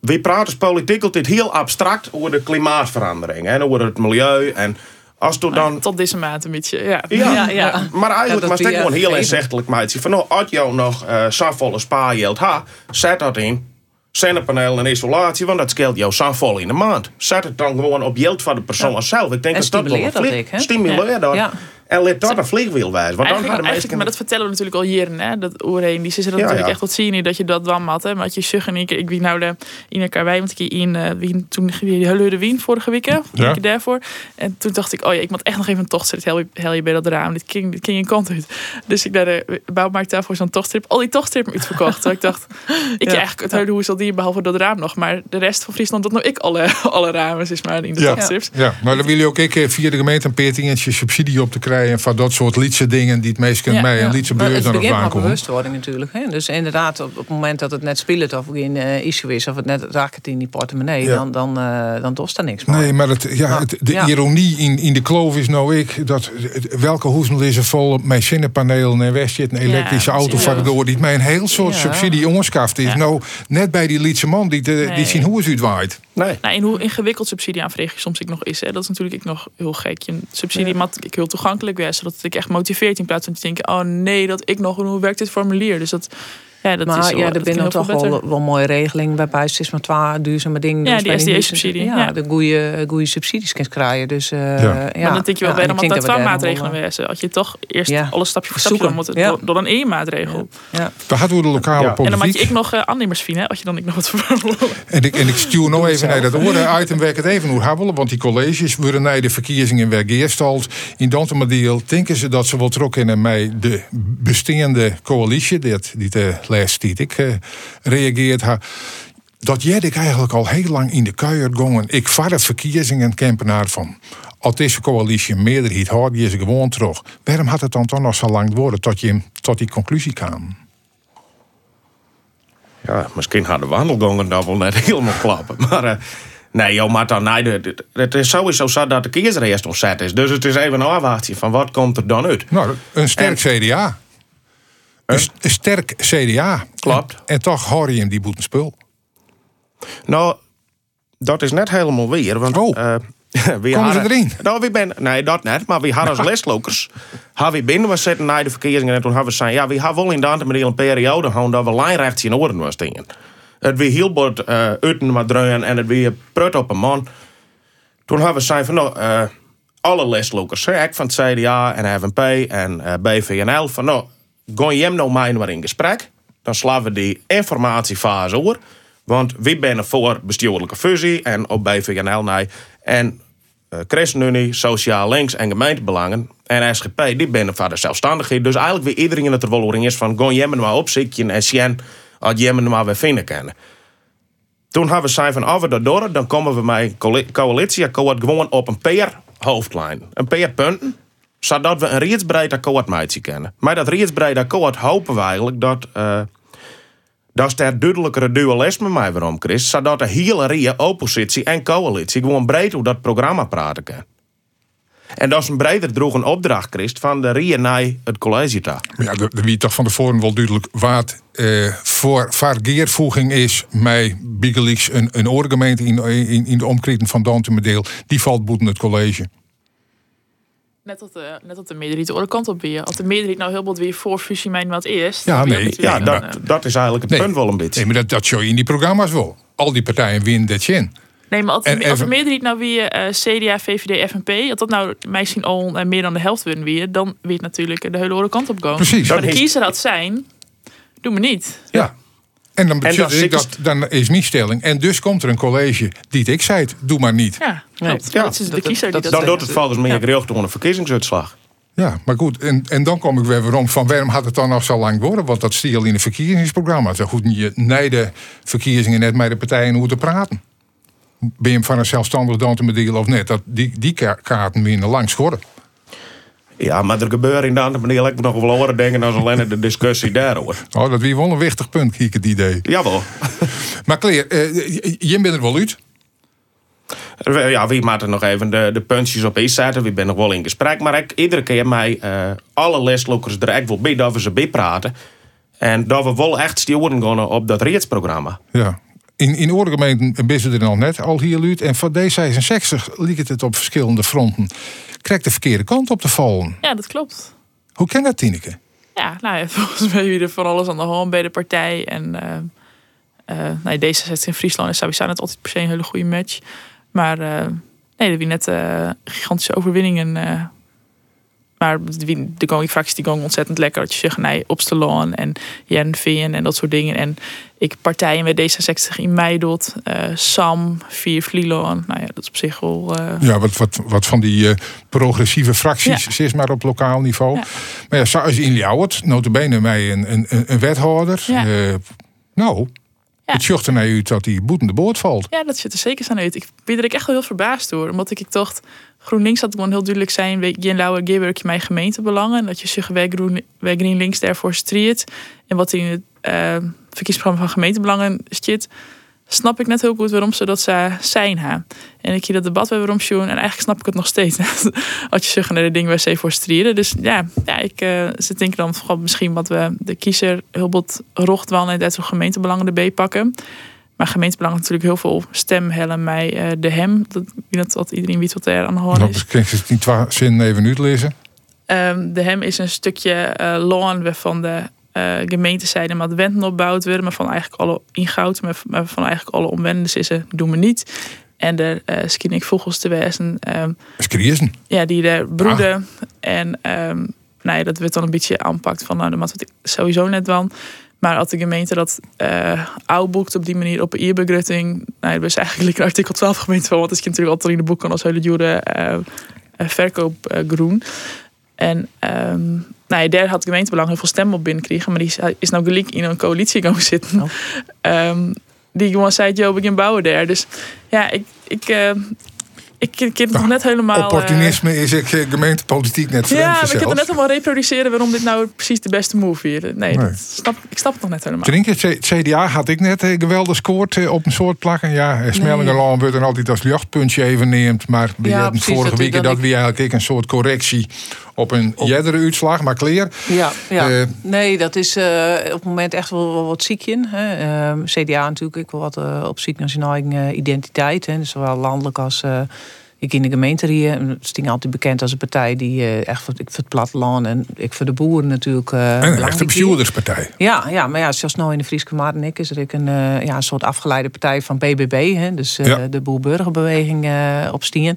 we praten politiek altijd heel abstract over de klimaatverandering en over het milieu en Als toen dan... Tot deze maand een beetje, ja. Ja, Ja, ja. maar eigenlijk dat was het die, gewoon eh, heel inzichtelijk meidje. Van nou, als jou nog eh zo'n volle spaargeld ha, zet dat in. Zonnepaneel en isolatie, want dat scheelt jou zo'n vol in de maand. Zet het dan gewoon op geld van de persoon zelf. Ik denk En dat dat wel een? Stimuleer dat. Ja. En let dat een vliegwiel wijzen. Want dan Eigenlijk, hadden eigenlijk, maar dat vertellen we natuurlijk al jaren, hè? Dat oorheen, die zitten Ja, natuurlijk ja. echt wat zien dat je dat dan had, hè? Maar had je zug en ik, ik wie nou de in elkaar wij, want ik in uh, Wien, toen die hele de Wien vorige week, hè? Ja. Ja. daarvoor. En toen dacht ik, oh ja, ik moet echt nog even een tochtstrip hel, hel je bij dat raam. Dit ging, dit ging een kant uit. Dus ik naar de bouwmarkt daarvoor zo'n tochtstrip, al die tochtstrippen uitverkocht. Terwijl ik dacht, ik ja. eigenlijk het hele hoe al die behalve dat raam nog, maar de rest van Friesland dat nou ik alle alle ramen is maar in de Ja. tochtstrips. Ja, maar dan wil je ook ik eh, via de gemeente een peertingetje subsidie op te krijgen van dat soort lietse dingen die het meest Ja, mij ja. en lietse Maar het het begint met aankomen. bewustwording natuurlijk. Hè? Dus inderdaad, op, op het moment dat het net speelt of geen eh, issue is, of het net raakt in die portemonnee, Ja. dan, dan, eh dan dost er niks meer. Nee, maar het, ja, Maar, het, de ja. ironie in, in de kloof is nou ik dat het- welke hoezel is er vol met zonnepanelen en west zit een elektrische Ja, auto van door die mij een heel soort Ja. subsidie onskaft is. Ja. Nou, net bij die lietse man die, de, die zien hoe het uitwaait. Nee. Nou, en hoe ingewikkeld subsidieaanvraging soms ik nog is. Hè? Dat is natuurlijk ik nog heel gek. Je subsidie ik heel toegankelijk wezen. Zodat het ik echt motiveert in plaats van te denken... oh nee, dat ik nog... hoe werkt dit formulier? Dus dat, ja, dat maar is wel, ja, dat er zijn toch wel, beter. wel mooie regelingen waarbij ze maar twee duurzame dingen Ja, die bij SDE-subsidie, Ja, ja. de goede, goede subsidies kunt krijgen. Dus, eh, ja. Maar dan denk je wel bij dat wel daar maatregelen wezen. Als je toch eerst Ja. alles stapje voor stapje moet het Ja. door, door een één maatregel. Ja. We hadden we de lokale Ja. En dan maak je ik nog uh, aannemers vinden, als je dan ik nog wat veranderen. En ik, en ik stuur nog even naar dat orde item waar ik het even hoe habbelen. Want die colleges worden naar de verkiezingen in Wergeerstald. In Dantemadiel denken ze dat ze wel trokken in mij de bestaande coalitie. Dat die tijd ik eh, reageerd ha. Dat jij ik eigenlijk al heel lang in de kuier gongen. Ik vaar het verkiezingen campenaar van. Als deze coalitie een meerderheid had, die is gewoon terug. Waarom had het dan toch nog zo lang worden tot je tot die conclusie kwam? Ja, misschien hadden wandelgangen dan wel net helemaal klappen. Maar eh, nee, joh, maar dan, nee, het is sowieso zo dat de kiesreest ontzet is. Dus het is even een afwachtje van wat komt er dan uit. Nou, een sterk CDA. Een, st- een sterk CDA. Klopt. En, en toch hoor je hem die boeten spul. Nou, dat is net helemaal weer. Want, Oh. eh, we Komen ze hadden- erin? Nou, we ben, nee, dat net. Maar we hadden als lestlokers. Hadden we binnen we zitten na de verkiezingen. En toen hebben we gezegd, ja, we hebben wel in de een periode gehad dat we lijnrechts in orde was dingen. Het weer heel bord uh, uiten maar draaien en het weer prut op een man. Toen hebben we gezegd van, nou, eh, alle leslokers, hè, ik van het CDA en FNP en eh, BVNL, van nou, ga je hem nou mij maar in gesprek. Dan slaan we die informatiefase over. Want we zijn voor bestuurlijke fusie en op BVNL nee. En eh ChristenUnie, Sociaal Links en gemeentebelangen en SGP, die zijn voor de zelfstandigheid. Dus eigenlijk weer iedereen in het verwolering is van, ga je maar opzichten en zien als je maar weer vinden kennen. Toen hebben we zijn van we dat door, dan komen we met een coalitieakkoord gewoon op een paar hoofdlijn. Een paar punten, zodat we een riedsbreid akkoord met kennen. Maar dat riedsbreid akkoord hopen we eigenlijk dat, eh dat er duidelijkere dualisme mij weer om Chris, zodat de hele rie oppositie en coalitie gewoon breed hoe dat programma praten kan. En dat is een breder droeg een opdracht, Christ, van de rie naar het college daar. Ja, de, de wie toch van tevoren wel duidelijk wat eh, voor vergeervoeging is mij Bigelix een, een oorgemeente in, in, in de omkreten van Dantemedeel. Die valt boeten het college. Net dat de, net dat de meerderheid de andere kant op weer. Als de meerderheid nou heel wat weer voor fusie mijn wat eerst. Ja, nee, Ja, dat, dat is eigenlijk het Nee. punt wel een beetje. Nee, maar dat, dat show je in die programma's wel. Al die partijen winnen dat in. Nee, maar als, En de, als de even- meerderheid nou weer eh, CDA, VVD, FNP, als dat nou misschien al eh, meer dan de helft winnen weer, dan weer natuurlijk de hele andere kant op gaan. Precies. Maar Dat de kiezer had zijn, doe me niet. Ja. En dan, En betekent dat ik is- dat, dan is mijn stelling. En dus komt er een college die het ik zei, het, doe maar niet. Ja, Nee. klopt. Ja, dat is de kiezer dat- die Dan dat doet het volgens mij Ja. door een verkiezingsuitslag. Ja, maar goed. En, en dan kom ik weer weer om van waarom had het dan nog zo lang worden? Want dat stiel in het verkiezingsprogramma. Zo goed je de verkiezingen net met de partijen hoe te praten. Ben je hem van een zelfstandig dantemedeel of net? Dat, die, die ka- kaarten winnen langs schorren. Ja, maar er gebeurt in de andere manier ik nog wel horen denken als alleen de discussie daarover. Oh, dat wie wel een wichtig punt, kijk het idee. Jawel. Maar Claire, eh, je bent er wel uit. Ja, wie maakt er nog even de, de puntjes op eens zetten. We zijn nog wel in gesprek. Maar ik, iedere keer mij eh, alle leslokers er echt wel bij dat we ze bij praten. En dat we wel echt sturen gaan op dat reedsprogramma. Ja. In, in oorlijke gemeenten best er al net al hier luid. En van D66 liep het op verschillende fronten. Krijgt de verkeerde kant op te vallen. Ja, dat klopt. Hoe kan dat, Tineke? Ja, nou ja, volgens mij wie er van alles aan de hand bij de partij. En uh, uh, nou, D66 in Friesland is sowieso net altijd per se een hele goede match. Maar uh, nee, dat wie net gigantische overwinningen maar de Going-fracties die ontzettend lekker. Dat je zegt, nee, Opstelon en Jenveen en dat soort dingen. En ik partijen met D66 in Meidot, uh, Sam, Vier Vlieloon. Nou ja, dat is op zich wel... Uh... Ja, wat, wat, wat van die uh, progressieve fracties, ja. is maar op lokaal niveau. Ja. Maar ja, zoals in Ljouwert, notabene mij een, een, een wethouder. Ja. nou, ja. Het zocht er naar u dat die boetende boord valt. Ja, dat zit er zeker aan uit. Ik ben er echt wel heel verbaasd door. Omdat ik, ik dacht, GroenLinks had gewoon heel duidelijk zijn... Jen Lauwe Geerwerk mijn gemeentebelangen. Dat je zich bij, Groen, bij GreenLinks daarvoor striet. En wat in het uh, verkiezingsprogramma van gemeentebelangen zit... snap ik net heel goed waarom ze dat zijn. Ha. En ik hier dat debat bij waarom doen. En eigenlijk snap ik het nog steeds. Als je zich naar de dingen waar ze voor strieden. Dus ja, ja ik uh, zit denk dan vooral misschien wat we de kiezer heel wat rocht wel en dat we gemeentebelangen erbij pakken. Maar gemeentebelang natuurlijk heel veel stem hellen mij uh, de hem. Dat, dat, dat iedereen weet wat er aan de hand is. Kan je het niet zin even uitlezen? Um, de hem is een stukje uh, lawn waarvan de uh, gemeentezijde met wenten opbouwd worden. Maar van eigenlijk alle ingoud, maar, maar van eigenlijk alle omwenders is ze doen we niet. En de uh, skin ik vogels te wezen. Um, Ja, die de broeden. Ah. En um, nou ja, dat werd dan een beetje aanpakt van nou, dat wat ik sowieso net dan. Maar als de gemeente dat uh, boekt op die manier op een e-begrutting, nou, dat is eigenlijk artikel 12 gemeente van, wat is natuurlijk altijd in de boek kan als hele dure uh, verkoop uh, groen. En um, nou ja, daar had de gemeentebelang heel veel stemmen op binnenkregen, maar die is nou gelijk in een coalitie gaan zitten. Oh. Um, die gewoon zei, joh, begin bouwen daar. Dus ja, ik, ik, ik, ik heb nog net helemaal... Opportunisme uh, is ik eh, gemeentepolitiek net Ja, maar ik heb het net helemaal reproduceren waarom dit nou precies de beste move is. Nee, nee. Dat snap, ik snap het nog net helemaal. Drink het CDA had ik net uh, geweldig scoort op een soort plakken. Ja, Smellingerlaan nee. wordt er altijd als jachtpuntje even neemt. Maar we ja, hadden vorige week dat, dat we eigenlijk een soort correctie op een op... uitslag, maar clear. Ja, ja. Uh, nee, dat is uh, op het moment echt wel, wel wat ziek in. Hè. Uh, CDA natuurlijk, ik wil wat op ziek eigen identiteit. Hè. Dus zowel landelijk als ik in de gemeente hier. Het is altijd bekend als een partij die echt voor, ik voor het platteland en ik voor de boeren natuurlijk. Uh, en een echte bestuurderspartij. Ja, ja, maar ja, zoals nou in de Frieske ik is er een, uh, ja, een soort afgeleide partij van BBB, hè, dus ja. de boer-burgerbeweging op Stien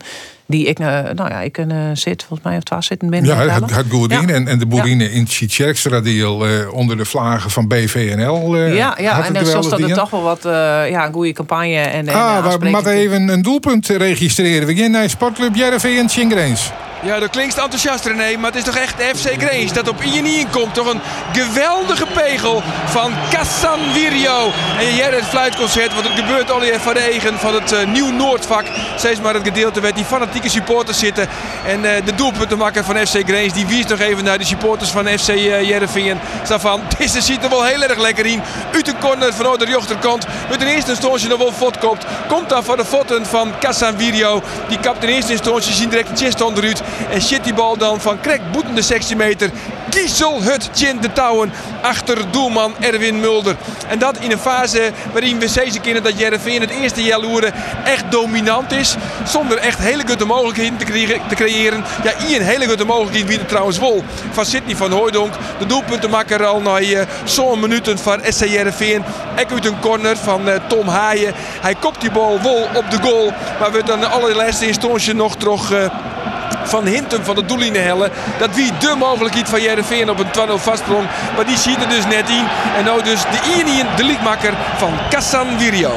die ik, nou ja, ik een zit, volgens mij of twaalf zitten binnen. Ja, het, het Goerdien en, en de boerine ja. in Sitjerkstradiel uh, onder de vlagen van BVNL. Uh, ja, ja en zoals dat er toch wel wat uh, ja, een goede campagne en. Ah, we moeten even een doelpunt registreren. We gaan naar Sportclub Jereveen en Tjingreens. Ja, dat klinkt enthousiast René, maar het is toch echt FC Grace dat op in komt. Toch een geweldige pegel van Kassan Virio. En jij het fluitconcert, want het gebeurt al van Egen van het uh, Nieuw Noordvak. Steeds maar het gedeelte waar die fanatieke supporters zitten. En uh, de doelpuntenmakker van FC Grace, die wies nog even naar de supporters van FC uh, eh, Jereveen. van, deze ziet er wel heel erg lekker in. Uit de corner van de rechterkant. Met in eerste instantie nog wel fot komt. Dan voor de fotten van Kassan Virio. Die kapt in eerste instantie zien direct de chest onderuit. En shit die bal dan van Krek boetende sectiemeter. Kiesel het chin de touwen achter doelman Erwin Mulder. En dat in een fase waarin we steeds kennen dat in het eerste jaloeren echt dominant is. Zonder echt hele goede mogelijkheden te, creëren. Ja, een hele goede mogelijkheid wie er trouwens wol. Van Sidney van Hooydonk. De doelpuntenmakker al na uh, zo'n minuten van SC Jereveen. Ek uit een corner van uh, Tom Haaien. Hij kopt die bal wol op de goal. Maar we dan allerlaatste instantie nog terug... Uh, van Hinten van de doellinie hellen. Dat wie de mogelijkheid van Jereveen op een 12 vastsprong. Maar die ziet er dus net in. En nou dus de Iniën, de liedmakker van Kassan Virio.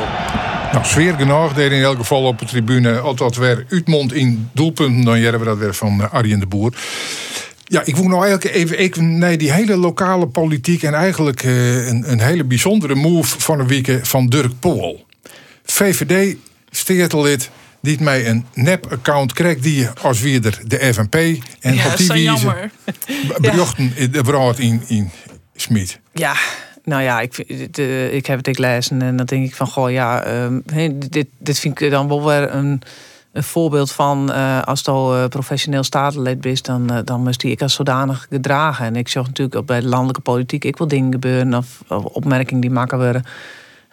Nou, sfeer genoeg. Deed in elk geval op de tribune altijd weer Utmond in doelpunten. Dan jaren we dat weer van eh, Arjen de Boer. Ja, ik wil nou eigenlijk even, even nee, die hele lokale politiek en eigenlijk uh, een, een hele bijzondere move van een week van Dirk Pool. VVD, steertelid, die mij een nep-account krijgt die als weer de FNP en ja, op die wijze berichten ja. de brood in, in Smit. Ja, nou ja, ik, ik heb het ik lezen en dan denk ik van goh ja, um, dit, dit vind ik dan wel weer een, een voorbeeld van uh, als het al uh, professioneel statenlid bent, dan, uh, dan moest die ik als zodanig gedragen. En ik zag natuurlijk ook bij de landelijke politiek ik wil dingen gebeuren of, of opmerkingen die maken worden.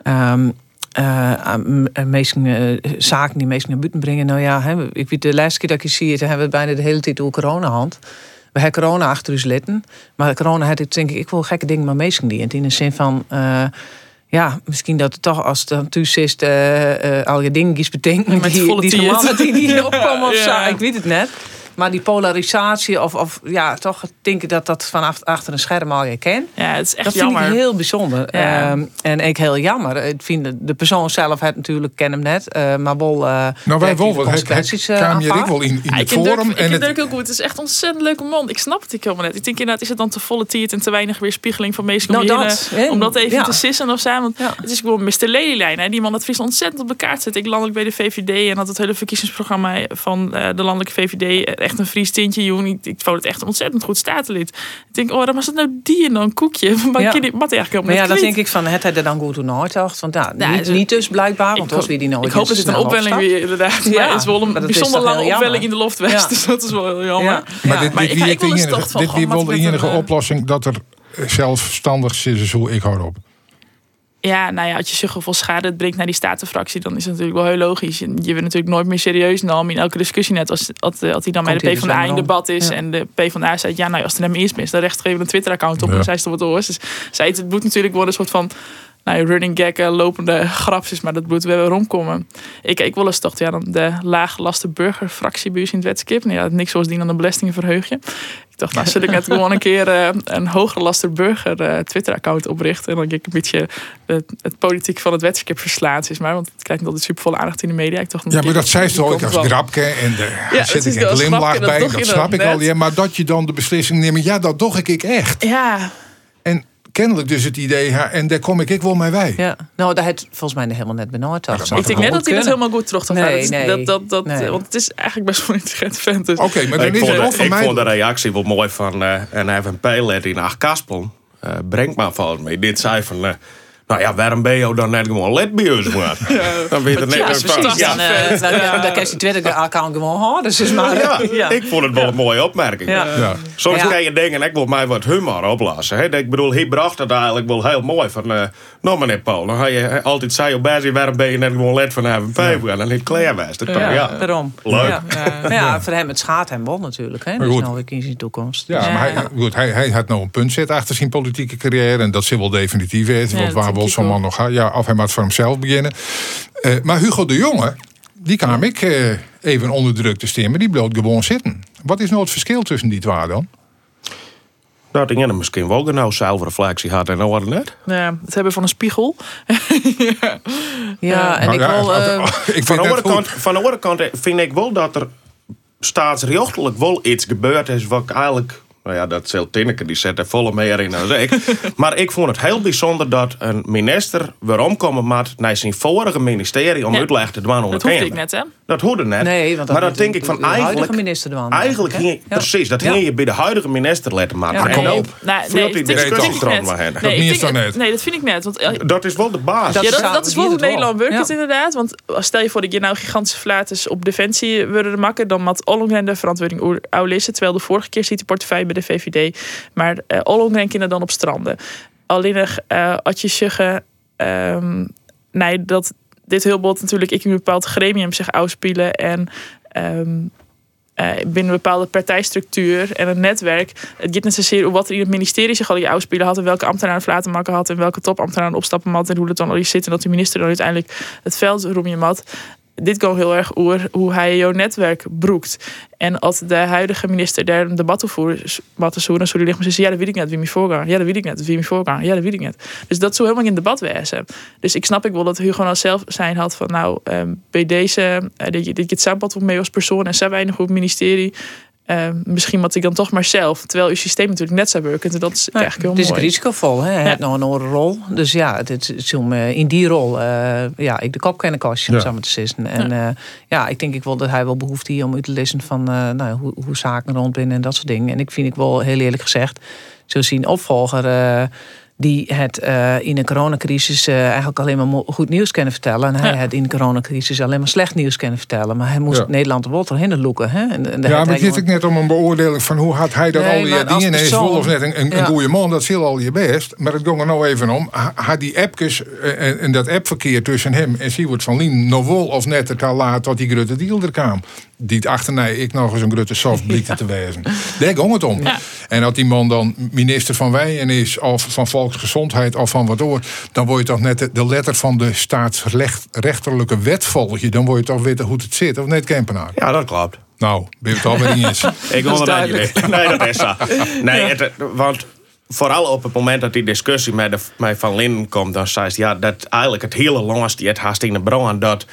Um, eh, eh, zaken die meesten naar buiten brengen. Nou ja, ik weet de laatste keer dat ik je zie, hebben we bijna de hele tijd over corona hand. We hebben corona achter ons litten. Maar corona had ik denk ik, ik wil gekke dingen maar meesten die. In de zin van, eh, ja, misschien dat het toch als het dan al je dingen iets betekenen Met die, volle die normaal die niet opkomen of Ja. zo. Ik weet het net. Maar die polarisatie of, of ja, toch denk ik dat dat vanaf achter een scherm al je kent. Ja, het is echt Dat vind ik heel bijzonder. Ja. Ehm, en ik heel jammer. Ik vind de- de persoon zelf het natuurlijk ken hem net, eh, maar wel. eh, Nou, wij wel, hij consequenties eh, kwam hier ik wel in, in het forum. ik vind het, heel goed. Het is echt een ontzettend leuke man. Ik snap het ik helemaal net. Ik denk inderdaad, is het dan te volle tiert en te weinig weerspiegeling van meesten om, Nou, dat, om dat even Ja. te sissen of zo? Want Ja. het is gewoon Mr. Lelylijn. Hè? Die man dat Fries ontzettend op de kaart zet. Ik landelijk bij de VVD en had het hele verkiezingsprogramma van eh, de landelijke VVD echt een Fries tintje. Joh. Ik, ik vond het echt een ontzettend goed statenlid. Ik denk, oh, dan was het nou die en dan een koekje. Maar Ja. ja. die wat eigenlijk helemaal Maar ja, klinkt. denk ik van, het had er dan goed toen nooit dacht. Want ja, Ja, niet, niet dus blijkbaar, want Ik was weer die nooit Ik hoop dat het een opwelling weer inderdaad. Ja, maar het is wel een dat bijzonder lange jammer. opwelling in de loftwest. Ja. Dus dat is wel heel jammer. Ja. maar Ja. dit, Maar dit dit een, eh, oplossing dat er zelfstandig zit. Zo, ik hou op. Ja, nou ja, als je zoveel schade het brengt naar die statenfractie, dan is het natuurlijk wel heel logisch. Je je wordt natuurlijk nooit meer serieus genomen in elke discussie. Net als, als, als hij dan bij Komt de er PvdA in debat is Ja. en de PvdA zegt, ja, nou ja, als er hem eerst mis, dan recht geven we een Twitter-account op Ja. en zij is toch wat oors. Dus zij, het moet natuurlijk worden een soort van nou, ja, running gag, eh, lopende grapjes, maar dat moet weer rondkomen. Ik, ik wil eens toch ja, dan de laaggelaste burgerfractie bij ons in het wetskip. Nou ja, niks zoals die dan de belastingen verheugen. Ik dacht, nou, zul ik net gewoon een keer eh, een hoger laster burger eh, Twitter-account oprichten. En dan ik een beetje het, het politiek van het wetskip verslaan, is maar. Want het krijgt altijd supervolle aandacht in de media. Ik dacht, Ja, maar dat zei ze ook als wel. grapje. En daar het zit ik wel een een glimlach dat bij. Dat snap ik al. Ja, maar dat je dan de beslissing neemt. Ja, dat doe ik ik echt. Ja, kennelijk dus het idee. ja, En daar kom ik ik wel mee wij. Ja, nou, dat had volgens mij helemaal net benauwd. mag ik denk net dat hij dat kunnen. helemaal goed terug had. Nee, dat, nee. dat, dat, dat, Nee. Want het is eigenlijk best wel een intelligent vent. Dus. Oké, maar dan ik is vond, het de, ik mij. vond de reactie wel mooi van eh een FNP-lid in Acht Kaspel. eh brengt maar volgens mij. Dit zei van... eh, nou ja, waarom ben je dan net gewoon lid bij ons, man? Dan weet je net precies. van, Dan, ja, eh, dan, kan je die Twitter-account gewoon houden. Dus is maar, ja, ja. ik vond het wel een mooie opmerking. Ja. Ja. Soms Ja. kan je denken, ik wil mij wat humor oplossen. Hè? Ik bedoel, hij bracht het eigenlijk wel heel mooi. Van, eh nou meneer Paul, dan ga je altijd zei op basis, waarom ben je net gewoon lid van FNP? Ja. Dan niet klaar was. Dat ja. Daarom. Leuk. Ja. Maar ja, voor hem het schaadt hem wel natuurlijk. Hè? Maar Dus nou, ik in zijn toekomst. Ja, Ja. maar hij, goed, hij, hij had nou een punt zet achter zijn politieke carrière. En dat zal wel definitief weten. Ja, want waar man nog? Ja, of hij moet voor hemzelf beginnen. Eh, maar Hugo de Jonge, die kwam ik eh, even onder druk te stemmen. Die bleef gewoon zitten. Wat is nou het verschil tussen die twee dan? Dat ik er misschien wel genau zelfreflectie had en nou wat net. Ja, het hebben van een spiegel. Ja, en Nou ik ja, eh, ik Van de, kant, van de andere kant vind ik wel dat er staatsrechtelijk wel iets gebeurd is wat ik eigenlijk. Nou ja, dat zal Tinneke, die zet er volle meer in dan ik. maar ik vond het heel bijzonder dat een minister waarom komen moet naar zijn vorige ministerie om Ja. uitleg te doen Dat hoefde ik net, hè? Dat hoorde net. Nee, want dat maar dat denk de- ik van de eigenlijk. minister doen, Eigenlijk ging, Ja. precies, dat Ja. ging je bij de huidige minister laten maken. Ja, en kom dan op. Nou, voert nee, die dat vind discussie ik erom net. maar heen. Nee, Dat ik net. Nee, dat vind ik net. Want eh, Dat is wel de basis. Dat ja, is- dat, dat is wel hoe. Nederland werkt inderdaad. Want stel je voor dat je nou gigantische flatus op defensie willen maken, dan moet Ollongren de verantwoording oer- oulissen. Terwijl de vorige keer ziet de portefeuille bij de VVD. Maar uh, Ollongren kinderen dan op stranden. Alleen nog, eh als je zeggen, ehm, nee, dat dit heel bot natuurlijk ik in een bepaald gremium zich uitspelen en ehm, eh, binnen een bepaalde partijstructuur en een netwerk. Het gaat niet zozeer om wat er in het ministerie zich al die uitspelen had en welke ambtenaren laten maken had en welke topambtenaren opstappen had en hoe dat dan al zit en dat de minister dan uiteindelijk het veld roem je mat. Dit gaat heel erg over hoe hij jouw netwerk broekt. En als de huidige minister daar een debat over wat is zo, dan hij liggen zeggen: Ja, dat weet ik net, wie me voorgaan. Ja, dat weet ik net, wie me voorgaan. Ja, dat weet ik net. Dus dat zou helemaal in debat wezen. Dus ik snap ik wel dat Hugo nou zelf zijn had van: Nou, um, bij deze, uh, dit, dit, dit samenpad mee als persoon en zo weinig op het ministerie. Uh, misschien moet ik dan toch maar zelf. Terwijl uw systeem natuurlijk net zou werken. Dat is eigenlijk heel het is mooi. risicovol. Hè? Hij Ja. heeft nog een andere rol. Dus ja, het is om eh, in die rol uh, ja, ik de kop kennen kastje om Ja. samen te zitten. En ja. Uh, ja, ik denk ik wel dat hij wel behoefte heeft om uit te lezen van uh, nou, hoe, hoe zaken rond binnen en dat soort dingen. En ik vind ik wel heel eerlijk gezegd, zo zien opvolger. Die het eh, in de coronacrisis eh, eigenlijk alleen maar goed nieuws kunnen vertellen. En hij Ja. had in de coronacrisis alleen maar slecht nieuws kunnen vertellen. Maar hij moest Ja. Nederland de hinnen loeken. Hè? En, en Ja, maar het is gewoon- ook net om een beoordeling van hoe had hij dat Nee, al die dingen. Is Wolfs net een, een, een Ja. goede man, dat zal al je best. Maar het ging er nou even om. ha- Had die appjes eh, en, en dat appverkeer tussen hem en Siewert van Lien nog wel of net te laat tot die grote deal er kwam. Die het achterna ik nog eens een grote soft blikte te wezen. Daar ging het om. Ja. En dat die man dan minister van Wijen is, of van Volksgezondheid, of van wat oor, dan word je toch net de, de letter van de staatsrechterlijke wet volg je. Dan word je toch weten hoe het zit, of net, Kempenaar? Ja, dat klopt. Nou, ben je het alweer niet eens. Ik wil duidelijk. niet. Nee, dat is zo. Nee, het, want vooral op het moment dat die discussie met, de, met Van Linden komt, dan zei ze ja, dat eigenlijk het hele langst die het haast in de bron dat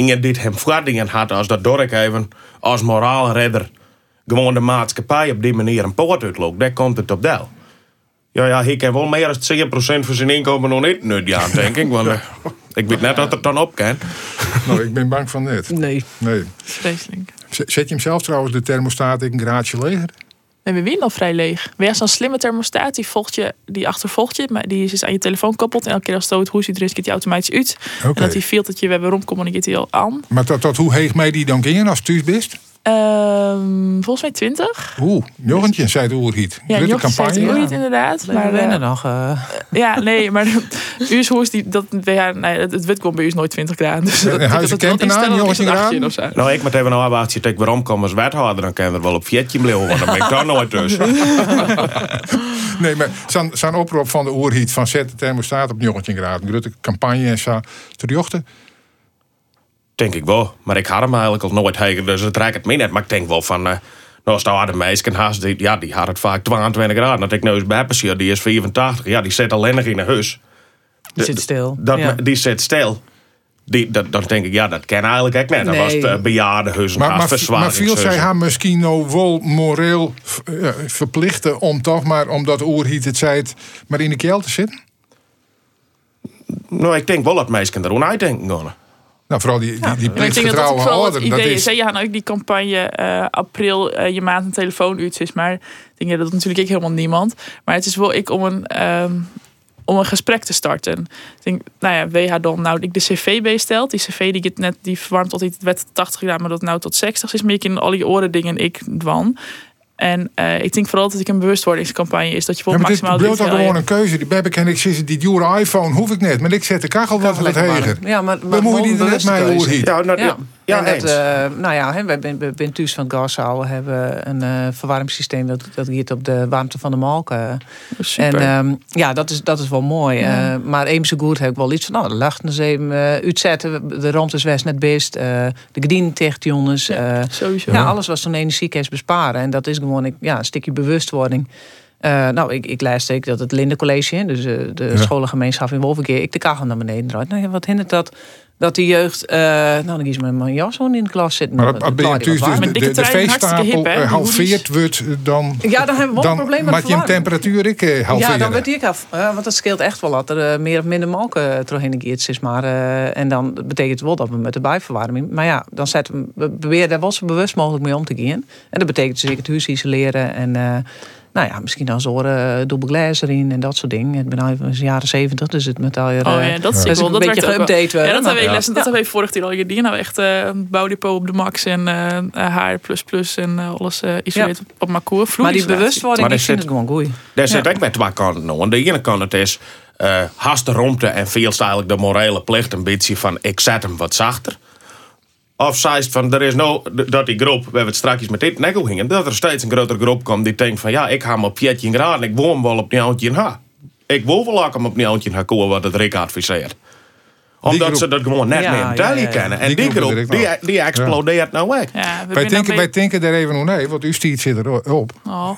Inge dit hem verwachtingen had als dat Dork even als moraalredder gewoon de maatschappij op die manier een poort uitloopt. Daar komt het op deel. Ja, ja, hij kan wel meer dan 10% van zijn inkomen nog niet nut aan, denk ik. Want eh, ik weet net dat het dan op kan. nou, ik ben bang van net. Nee. Nee. Vreselijk. Zet je hem zelf trouwens de thermostaat in een graadje leger? En we winnen al vrij leeg. Weer zo'n slimme thermostaat, die, volgt je, die achtervolgt je. Maar die is dus aan je telefoon koppeld. En elke keer als het hoe ziet er is, gaat die automatisch uit. Oké. En dat die filtert je weer waarom communiceert hij al aan. Maar tot, tot hoe heeg mij die dan in als thuis best? Ehm, volgens mij 20. Oeh, Jochentje, zei het Oerhiet. Ja, Jocht zegt campagne. niet inderdaad. Maar Maar, we eh, wennen nog. eh, ja, nee, maar U's hoe is die, dat, ja, nee, het, het wit komt bij u is nooit 20 graden. Dus dat, Huizen dat, dat, dat instellen, het jongens, 18 in of zo. Nou, ik moet even nou wachten. Ik waarom kom als wethouder, dan kan er wel op Vietje blijven. Want dan ben ik daar nooit tussen. Nee, maar zo'n zo'n oproep van de Oerhiet van zet de thermostaat op 19 graden. Grote campagne en zo. Denk ik wel. Maar ik had hem eigenlijk al nooit hegen, dus het raakt het me net. Maar ik denk wel van... eh nou, als de meisje haast, die, ja, die had het vaak 22 graden. Dat ik nou eens bij passeer, die is 84. Ja, die zit alleen nog in een huis. die zit stil. Dat, ja. Die zit stil. Die, dat, dan denk ik, ja, dat kan eigenlijk ook net. Dat was het Nee. uh, bejaardenhuis, Maar, maar, maar viel zij haar misschien nou wel moreel eh, verplichten om toch maar, omdat de Oerhiet het zei, het maar in de keel te zitten? Nou, ik denk wel dat meisjes erom uitdenken gaan. Nou, vooral die, die, die ik denk dat ouderen. Dat idee is. Je had ook die campagne eh, april, eh, je maand een telefoon is. Maar ik denk, ja, dat natuurlijk ik helemaal niemand. Maar het is wel ik om een, ehm, om een gesprek te starten. Ik denk, nou ja, WH dan, nou, ik de cv besteld. Die cv die, net, die verwarmt tot het werd 80 graden, maar dat nou tot 60 is. Je kan al die oren dingen ik dwan. En eh, ik denk vooral dat ik een bewustwordingscampagne is. Dat je ja, voor maar maximaal toch drie- gewoon een keuze. Die Bebbe en ik zitten, die dure iPhone hoef ik net. Maar ik zet de kachel wat wat heger. Ja, maar, maar Dan moet je die er net. Ja, nou, ja. Ja, ja, en dat, eh, nou ja, wij bij thuis van Gasouwen hebben een eh, verwarmingssysteem dat, dat giet op de warmte van de melk. eh. Super. En ehm, ja, dat is, dat is wel mooi. Ja. Maar even zo goed heb ik wel iets van, nou, de lachten eens even uitzetten. De rond is best net best. de tegen jongens. eh, Sowieso. ja, alles wat zo'n energiekast besparen. En dat is gewoon ik, ja, een stukje bewustwording. Nou, ik, ik luister ik dat het Linde College, hè, dus de Ja. scholengemeenschap in Wolverkeer, ik de kachel naar beneden draait. Nou ja, wat hindert dat? Dat de jeugd, eh, nou dan kies met mijn jas gewoon in de klas zitten. Maar wat dus Maar de, dikke de, de trein, hartstikke feeststapel hip, hè, eh, wordt, eh, dan... Ja, dan hebben we wel een probleem met maak je hem temperatuur ik halveren. Ja, dan weet ik af. Want dat scheelt echt wel dat er meer of minder melk uh, doorheen geëerd is. Maar, eh, en dan betekent wel dat we met de bijverwarming... Maar ja, dan zetten we, we proberen daar wel zo bewust mogelijk mee om te gaan. En dat betekent dus ik het huis isoleren en... eh, nou ja, misschien dan zoren, dubbel glas erin en dat soort dingen. Het ben al even de jaren zeventig, dus het met al je... Oh ja, dat zie ik Dus wel. een Dat beetje ook wel. geüpdate. Ja, dat hebben we les. Dat hebben we vorig jaar al gedaan. Nou echt eh, een bouwdepot op de max en eh haar plus plus en eh, alles eh isoleerd op mijn koer. Maar die bewustwording, Maar ik er vind zit- het gewoon goed. Daar zit ook met twee kanten nog. Aan de ene kant het is eh haast de romte en veel eigenlijk de morele plicht een beetje van ik zet hem wat zachter. Is van er is nou dat die groep, we hebben het straks met dit nekkel gingen, dat er steeds een grotere groep komt die denkt van ja, ik ga hem op 14 graden, ik woon wel op 19 ha. Ik wil wel hem op 19 ha komen wat het Rick adviseert. Omdat ze dat gewoon net Ja, meer Italië ja, ja. kennen. En Die die, groep die, die explodeert nou weg. Wij denken, wij bij- denken daar even hoe nee, want uw stiet zit erop. Oh.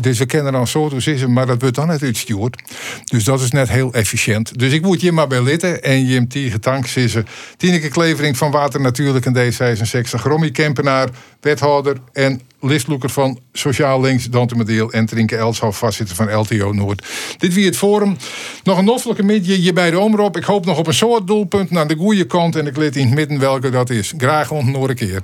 Dus we kennen dan het, maar dat wordt dan net uitstuurd. Dus dat is net heel efficiënt. Dus ik moet je maar bij litten en je hem tegen tank zissen. Tineke Klevering van Water Natuurlijk en D66. Romy Kempenaar, wethouder en listloeker van Sociaal Links, Dantemedeel en Trinke Elshoff, voorzitter van LTO Noord. Dit wie het forum. Nog een noffelijke midje hier bij de omroep. Ik hoop nog op een soort doelpunt naar de goede kant en ik let in het midden welke dat is. Graag nog een keer.